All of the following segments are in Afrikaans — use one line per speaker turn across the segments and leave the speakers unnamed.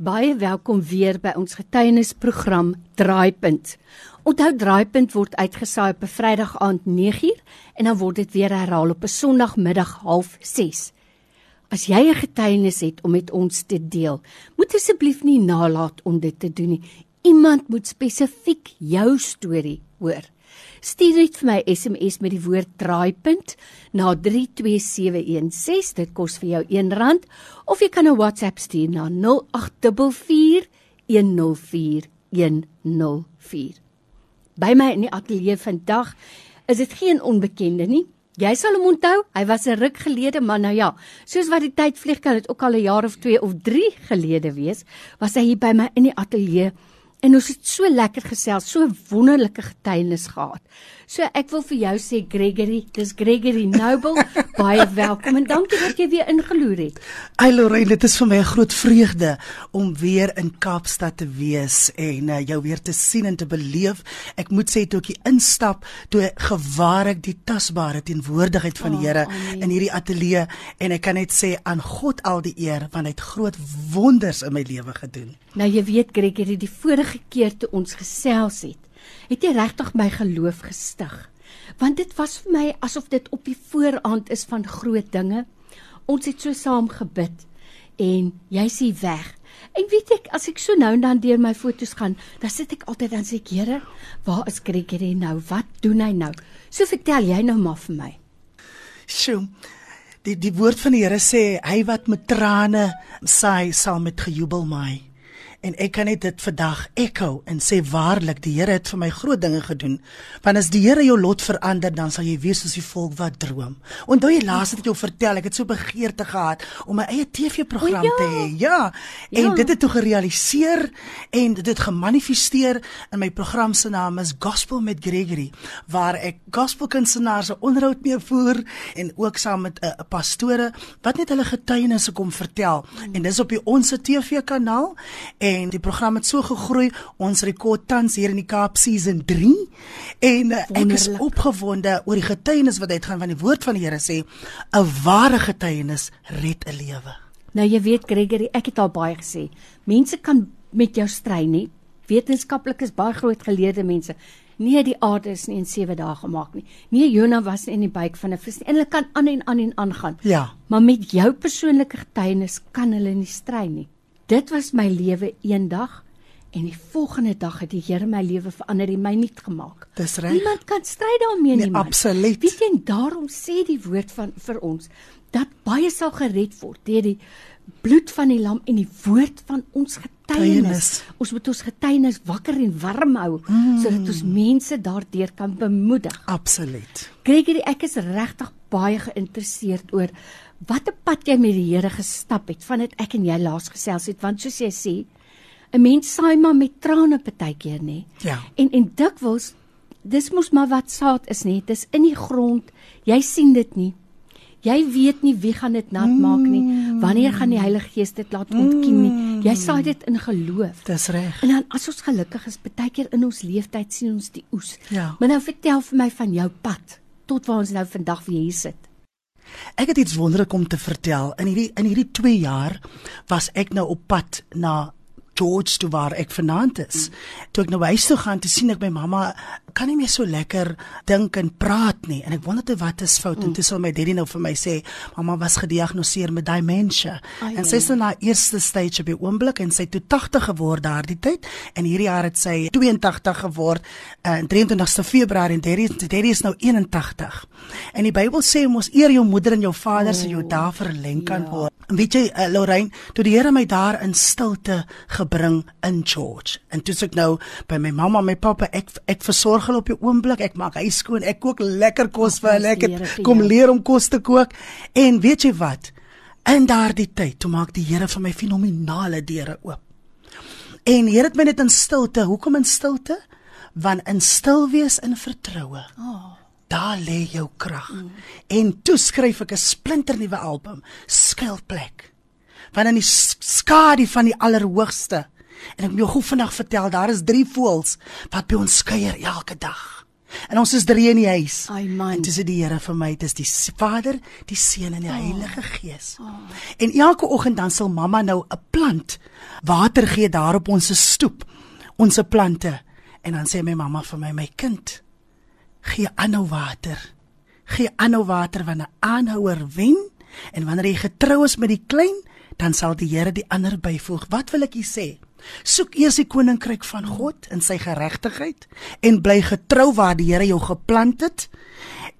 Baie welkom weer by ons getuienisprogram Draaipunt. Onthou Draaipunt word uitgesaai op 'n Vrydag aand 9uur en dan word dit weer herhaal op 'n Sondagmiddag 06:30. As jy 'n getuienis het om met ons te deel, moet asseblief nie nalat om dit te doen nie. Iemand moet spesifiek jou storie hoor. Stuur net vir my SMS met die woord draaipunt na 32716. Dit kos vir jou R1 of jy kan 'n WhatsApp stuur na 0844104104. By my in die ateljee vandag is dit geen onbekende nie. Jy sal hom onthou, hy was 'n ruk gelede, maar nou ja, soos wat die tyd vlieg kan dit ook al 'n jaar of 2 of 3 gelede wees, was hy hier by my in die ateljee En ons het so lekker gesels, so wonderlike getuienis gehad. So ek wil vir jou sê Gregory, dis Gregory Noble, baie welkom en dankie dat jy weer ingeloer het.
Ai Lorraine, dit is vir my 'n groot vreugde om weer in Kaapstad te wees en uh, jou weer te sien en te beleef. Ek moet sê toe ek instap, toe gewaar ek die tasbare teenwoordigheid van die Here oh, in hierdie ateljee en ek kan net sê aan God al die eer want hy het groot wonders in my lewe gedoen.
Nou jy weet Gregory, die vorige keer toe ons gesels het, het jy regtig my geloof gestig. Want dit was vir my asof dit op die vooraand is van groot dinge. Ons het so saam gebid en jy's hier weg. En weet ek, as ek so nou en dan deur my fotos gaan, dan sit ek altyd dan sê ek, Here, waar is Gregory nou? Wat doen hy nou? So vertel jy nou maar vir my.
Sjoe. Die die woord van die Here sê hy wat met trane saai sal met gejubel maai en ek kan net dit vandag echo en sê waarlik die Here het vir my groot dinge gedoen. Want as die Here jou lot verander, dan sal jy wees soos die volk wat droom. Onthou jy laas het ek jou vertel, ek het so begeerte gehad om my eie TV-program ja. te hê. Ja. En ja. dit het toe gerealiseer en dit het gemanifesteer in my program se naam is Gospel met Gregory waar ek gospelkunstenaars se onderhoud mee voer en ook saam met 'n uh, pastore wat net hulle getuienisse kom vertel. En dis op die Onse TV-kanaal en die program het so gegroei. Ons rekord tans hier in die Kaap season 3 en uh, ek is opgewonde oor die getuienis wat uitgaan van die woord van die Here sê 'n ware getuienis red 'n lewe.
Nou jy weet Gregory, ek het al baie gesê. Mense kan met jou stry nie. Wetenskaplik is baie groot geleerde mense. Nee, die aarde is nie in 7 dae gemaak nie. Nee, Jonah was nie in die buik van 'n vis nie. En hulle kan aan en aan en aangaan.
Ja.
Maar met jou persoonlike getuienis kan hulle nie stry nie. Dit was my lewe eendag en die volgende dag het die Here my lewe verander en my nuut gemaak.
Dis reg.
Niemand kan stry daarmee nie.
Nee, absoluut.
Weet jy, daarom sê die woord van vir ons dat baie sal gered word deur die bloed van die lam en die woord van ons getuienis. Ons moet ons getuienis wakker en warm hou mm. sodat ons mense daardeur kan bemoedig.
Absoluut.
Gregory, ek is regtig baie geïnteresseerd oor watter pad jy met die Here gestap het vandat ek en jy laas gesels het want soos jy sê 'n mens saai maar met trane partykeer nê?
Ja.
En en dikwels dis mos maar wat saad is nê? Dis in die grond. Jy sien dit nie. Jy weet nie wie gaan dit nat maak nie. Wanneer gaan die Heilige Gees dit laat ontkiem nie? Jy saai dit in geloof.
Dis reg.
En dan as ons gelukkig is partykeer in ons leeftyd sien ons die oes.
Ja.
Maar nou vertel vir my van jou pad tot waar ons nou vandag weer hier sit
Ek het iets wonderlik om te vertel. In hierdie in hierdie 2 jaar was ek nou op pad na George toe waar ek vanaand is. Toe ek nou huis toe gaan, toe sien ek my mamma kan nie meer so lekker dink en praat nie en ek wonder toe wat is fout mm. en toe sal my daddy nou vir my sê mamma was gediagnoseer met dementia Ai, en sy is nou na eerste stage op die oomblik en sy toe 80 geword daardie tyd en hierdie jaar het sy 82 geword in uh, 23ste Februarie en daddy, daddy is nou 81 en die Bybel sê mos eer jou moeder en jou vader oh, so jou dae verleng kan ja. word weet jy uh, Lorraine toe die Here my daar in stilte gebring in George. En toe ek nou by my mamma, my pappa, ek ek versorg hulle op die oomblik. Ek maak huis skoon, ek kook lekker kos vir hulle. Ek het kom leer om kos te kook. En weet jy wat? In daardie tyd, toe maak die Here vir my fenominale deure oop. En Here het my net in stilte. Hoekom in stilte? Want in stil wees in vertroue. Oh. Daar lê jou krag. Mm. En toe skryf ek 'n splinternuwe album, Skuilplek van in die skadu van die allerhoogste. En ek moet jou gou vandag vertel, daar is drie voëls wat by ons kuier elke dag. En ons is drie in die huis.
Ai man.
En dis die Here vir my, dis die Vader, die Seun en die Heilige Gees. En elke oggend dan sal mamma nou 'n plant water gee daar op ons stoep, ons plante. En dan sê my mamma vir my, my kind, gee aanhou water. Gee aanhou water want 'n aanhouer wen en wanneer jy getrou is met die klein, dan sal die Here die ander byvoeg. Wat wil ek hier sê? Soek eers die koninkryk van God en sy geregtigheid en bly getrou waar die Here jou geplant het.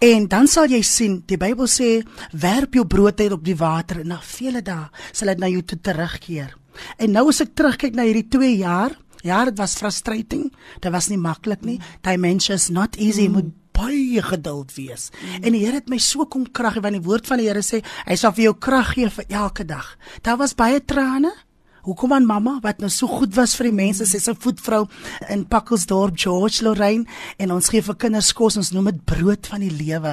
En dan sal jy sien, die Bybel sê, werp jou brood uit op die water en na vele dae sal dit na jou toe terugkeer. En nou as ek terugkyk na hierdie 2 jaar, ja, dit was frustrating. Dit was nie maklik nie. Dimension is not easy. Mm. Moet baie geduld wees. Mm. En die Here het my so kom krag gee want die woord van die Here sê hy sal vir jou krag gee vir elke dag. Daar was baie trane. Hoekom aan mamma wat nou so goed was vir die mense, sy se voetvrou in Pakkelsdorp, George Lorraine en ons gee vir kinders kos, ons noem dit brood van die lewe.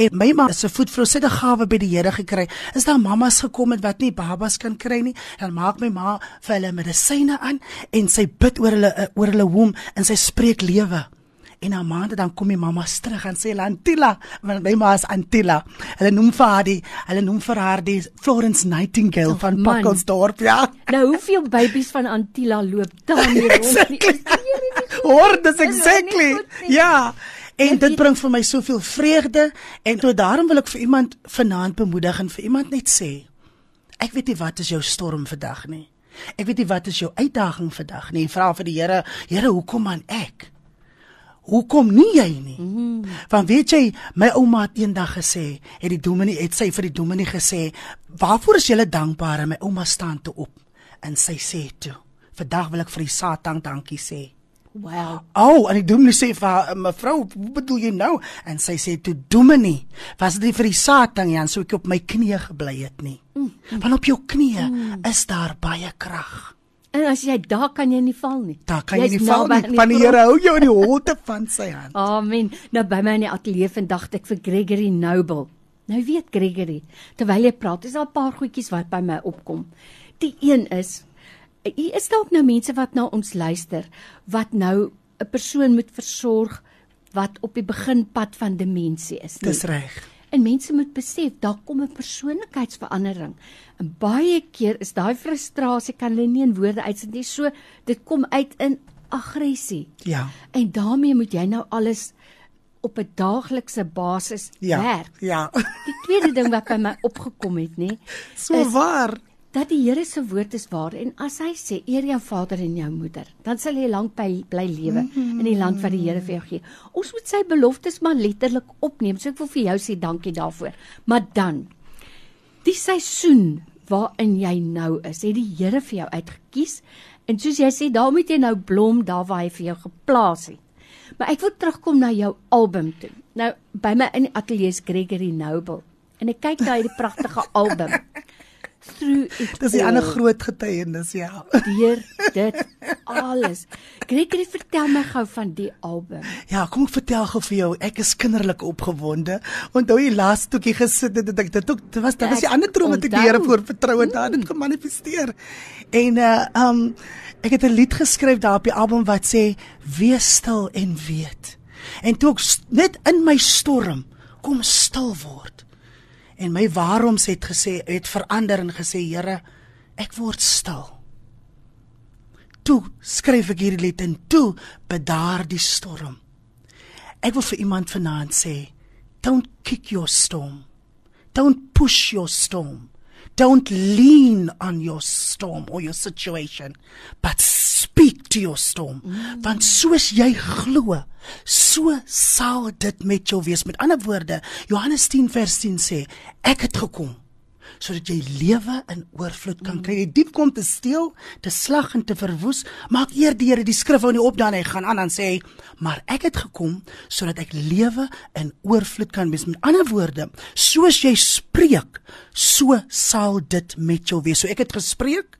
En my ma se voetvrou sê 'n gawe by die Here gekry. Is daar mammas gekom het wat nie babas kan kry nie? Dan maak my ma vir hulle medisyne aan en sy bid oor hulle oor hulle womb en sy spreek lewe. En na maande dan kom die mamma terug en sê Antilla, want my ma is Antilla. Hulle noem vir haar die, hulle noem vir haar die Florence Nightingale
Oh,
van. Pakkelsdorp, ja.
Nou hoeveel babies van Antilla loop daar nie rond nie?
Hoor, dis exactly. Ja. En dit bring vir my soveel vreugde en toe daarom wil ek vir iemand vanaand bemoedig en vir iemand net sê ek weet nie wat is jou storm vandag nie. Ek weet nie wat is jou uitdaging vandag nie. Vra vir die Here, Here, hoekom aan ek? Hoekom nie jy nie? Mm -hmm. Want weet jy, my ouma het eendag gesê, het die dominee het sy vir die dominee gesê, "Waarvoor is jy dankbaar?" En my ouma staan toe op en sy sê toe, "Vandag wil ek vir die Satan dankie sê."
Wow.
Oh, en die dominee sê vir haar, mevrou, wat bedoel jy nou? En sy sê toe dominee, was dit nie vir die Satan Jan sou ek op my knieë gebly het nie. Mm. Want op jou knieë mm. is daar baie krag.
En as jy daar kan jy nie val nie.
Daar kan jy
Jy's
nie val nie.
aan
Van die. Here hou jou in die holte van sy hand.
Amen. Nou by my in die ateljee vandag het ek vir Gregory Noble. Nou weet Gregory, terwyl jy praat, is daar 'n paar goedjies wat by my opkom. Die een is hier is dalk nou mense wat na ons luister wat nou 'n persoon moet versorg wat op die beginpad van demensie is. nie?
Dis reg.
En mense moet besef daar kom 'n persoonlikheidsverandering. En baie keer is daai frustrasie kan hulle nie in woorde uitsit nie. So dit kom uit in aggressie.
Ja.
En daarmee moet jy nou alles op 'n daaglikse basis
Ja.
werk.
Ja.
Die tweede ding wat by my opgekom het, nê,
So
is
waar.
Dat die Here se woord is waar en as hy sê eer jou vader en jou moeder, dan sal jy lank by bly lewe in die land wat die Here vir jou gee. Ons moet sy beloftes maar letterlik opneem. So ek wil vir jou sê dankie daarvoor. Maar dan die seisoen waarin jy nou is, het die Here vir jou uitgekies. En soos jy sê, daar moet jy nou blom daar waar hy vir jou geplaas het. Maar ek wil terugkom na jou album toe. Nou by my in die ateljee is Gregory Noble en ek kyk na hierdie pragtige album. Through it
Dis
all,
ander groot getuienis, ja.
deur dit alles. Gregory, vertel my gou van die album.
Ja, kom ek vertel gou vir jou, ek is kinderlik opgewonde. Onthou jy laas toe ek gesit het, het ek dit ook dit was dit was die ander droom wat ek die. Here voor vertrou het, daar dit gemanifesteer. En uh um ek het 'n lied geskryf daar op die album wat sê wees stil en weet. En toe ek net in my storm kom stil word. En my waaroms het gesê het verander en gesê Here, ek word stil. Toe skryf ek hierdie lied en toe bedaar die storm. Ek wil vir iemand vanaand sê, don't kick your storm. Don't push your storm. Don't lean on your storm or your situation, but speak to your storm. Mm. Want soos jy glo, so sal dit met jou wees. Met ander woorde, Johannes 10 vers 10 sê, ek het gekom sodat jy lewe in oorvloed kan kry. Die diep kom te steel, te slag en te verwoes. Maak eer die Here die skrif hou nie op dan hy gaan aan en sê hy, maar ek het gekom sodat ek lewe in oorvloed kan wees. Met ander woorde, soos jy spreek, so sal dit met jou wees. So ek het gespreek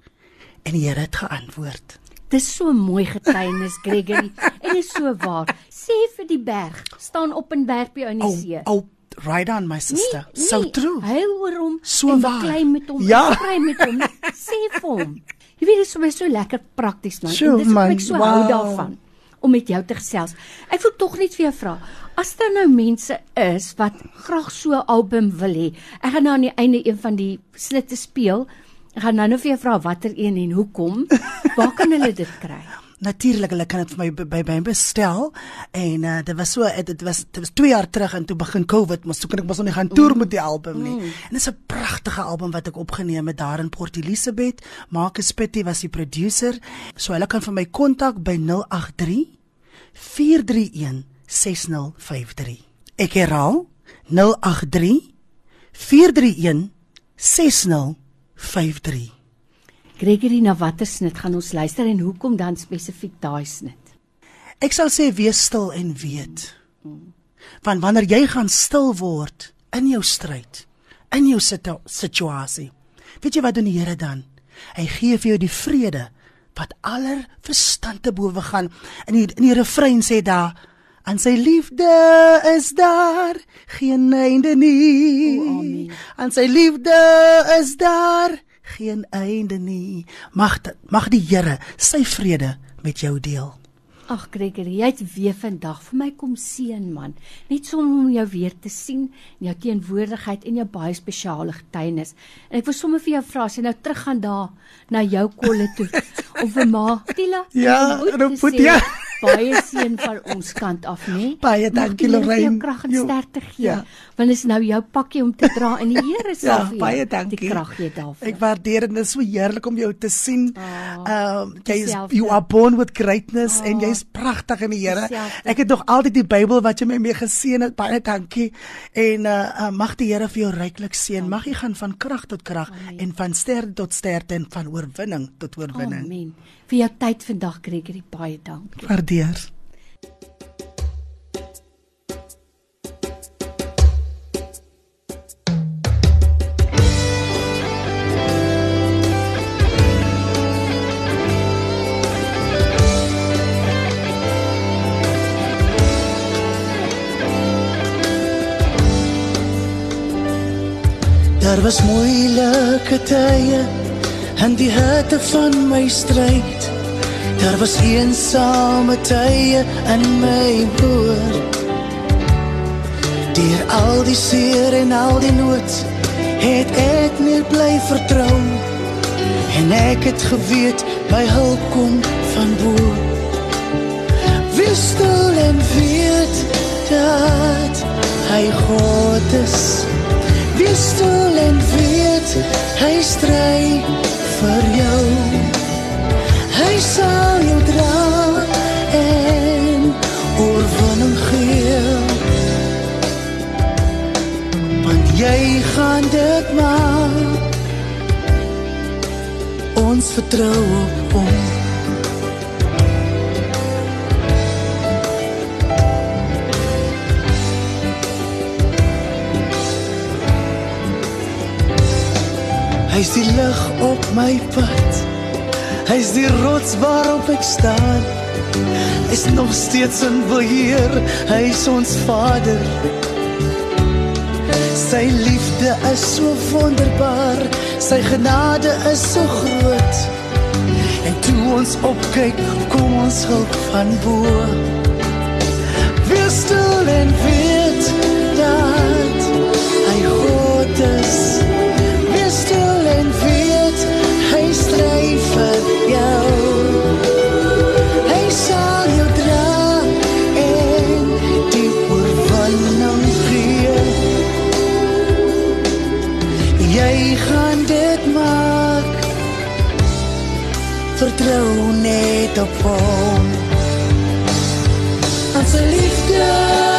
en die Here het geantwoord.
Dis so mooi getuienis, Gregory. en is so waar. Sê vir die berg, staan op en werp jou in die
Oh,
see.
oh, right on my sister. so true.
Huil oor hom
So
en beklei met hom.
Ja.
Kry met hom. Sê vir hom. Jy weet dit is vir my so lekker prakties man.
Sure,
dis
man.
ek so
Wow.
hou daarvan. om met jou te gesels. Ek wil tog net vir jou vra, as daar nou mense is wat graag so 'n album wil hê. Ek gaan nou aan die einde een van die snitte speel. Ek gaan nou net vir jou vra watter een en hoekom. Waar kan hulle dit kry?
Natuurlik, hulle kan dit vir my by my bestel en uh, dit was so dit was dit was 2 jaar terug en toe begin Covid, maar so kan ek mos nog nie gaan toer met die album nie. En dit is 'n pragtige album wat ek opgeneem het daar in Port Elizabeth. Marcus Pitty was die producer. So hulle kan vir my kontak by 083 431 6053. Ek herhaal 083 431 6053.
Gregory, na watter snit gaan ons luister en hoekom dan spesifiek daai snit?
Ek sal sê wees stil en weet. Want wanneer jy gaan stil word in jou stryd, in jou situ situasie, weet jy wat doen die Here dan? Hy gee vir jou die vrede wat aller verstand te bowe gaan. In die, in die refrein sê daar aan sy liefde is daar geen einde nie.
O, amen.
Aan sy liefde is daar geen einde nie. Mag dit- mag die Here sy vrede met jou deel.
Ag Gregory, jy het weer vandag vir my kom seën man. Net so om jou weer te sien en jou teenwoordigheid en jou baie spesiale getuienis. En ek wil sommer vir jou vra as jy nou terug gaan daar na jou kolle toe om vir ma Tila
Ja,
Roboet te
Roboet,
sê,
ja.
Baie seën van ons kant af, né?
Baie dankie, Lorraine.
Krag en sterkte gee.
ja.
Want is nou jou pakkie om te dra en die Here sal
Ja,
vir jou
baie dankie.
die krag gee daarvoor.
Ek waardeer dit. Dit is so heerlik om jou te sien. Ehm um, jy is
dieselfde.
you are born with greatness en jy's pragtig in die Here. Ek het nog altyd die Bybel wat jy my mee geseën het. Baie dankie. En uh, uh mag die Here vir jou ryklik seën. Mag jy gaan van krag tot krag en van ster tot ster en van oorwinning tot oorwinning.
Amen. Vir jou tyd vandag Gregory, baie dankie.
Waardeer. Daar was moeilike tye in die hitte van my stryd. Daar was eensame tye in my boer. Deur al die seer en al die nood het ek net bly vertrou. En ek het geweet my hulp kom van bo. Wees stil en weet dat hy God is. Wees stil en weet hy stry vir jou. Hy sal vertrou op hom. Hy's die lig op my pad. Hy's die rots waarop ek staan. Hy's nog steeds in beheer. Hy's ons Vader. Sy liefde is so wonderbaar. Sy genade is so groot. En toe ons opkyk, kom ons hulp van bo. Wees stil en weet dat Vertrou net op hom. Sy liefde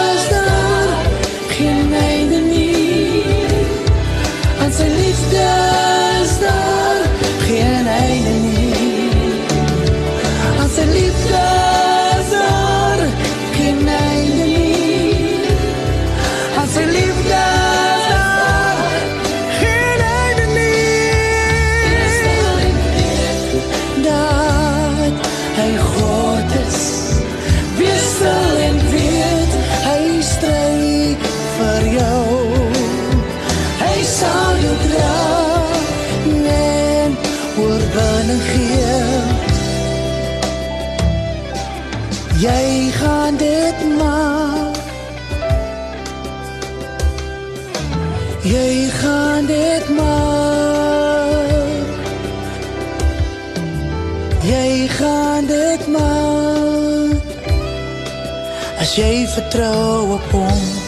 jy vertrou op hom.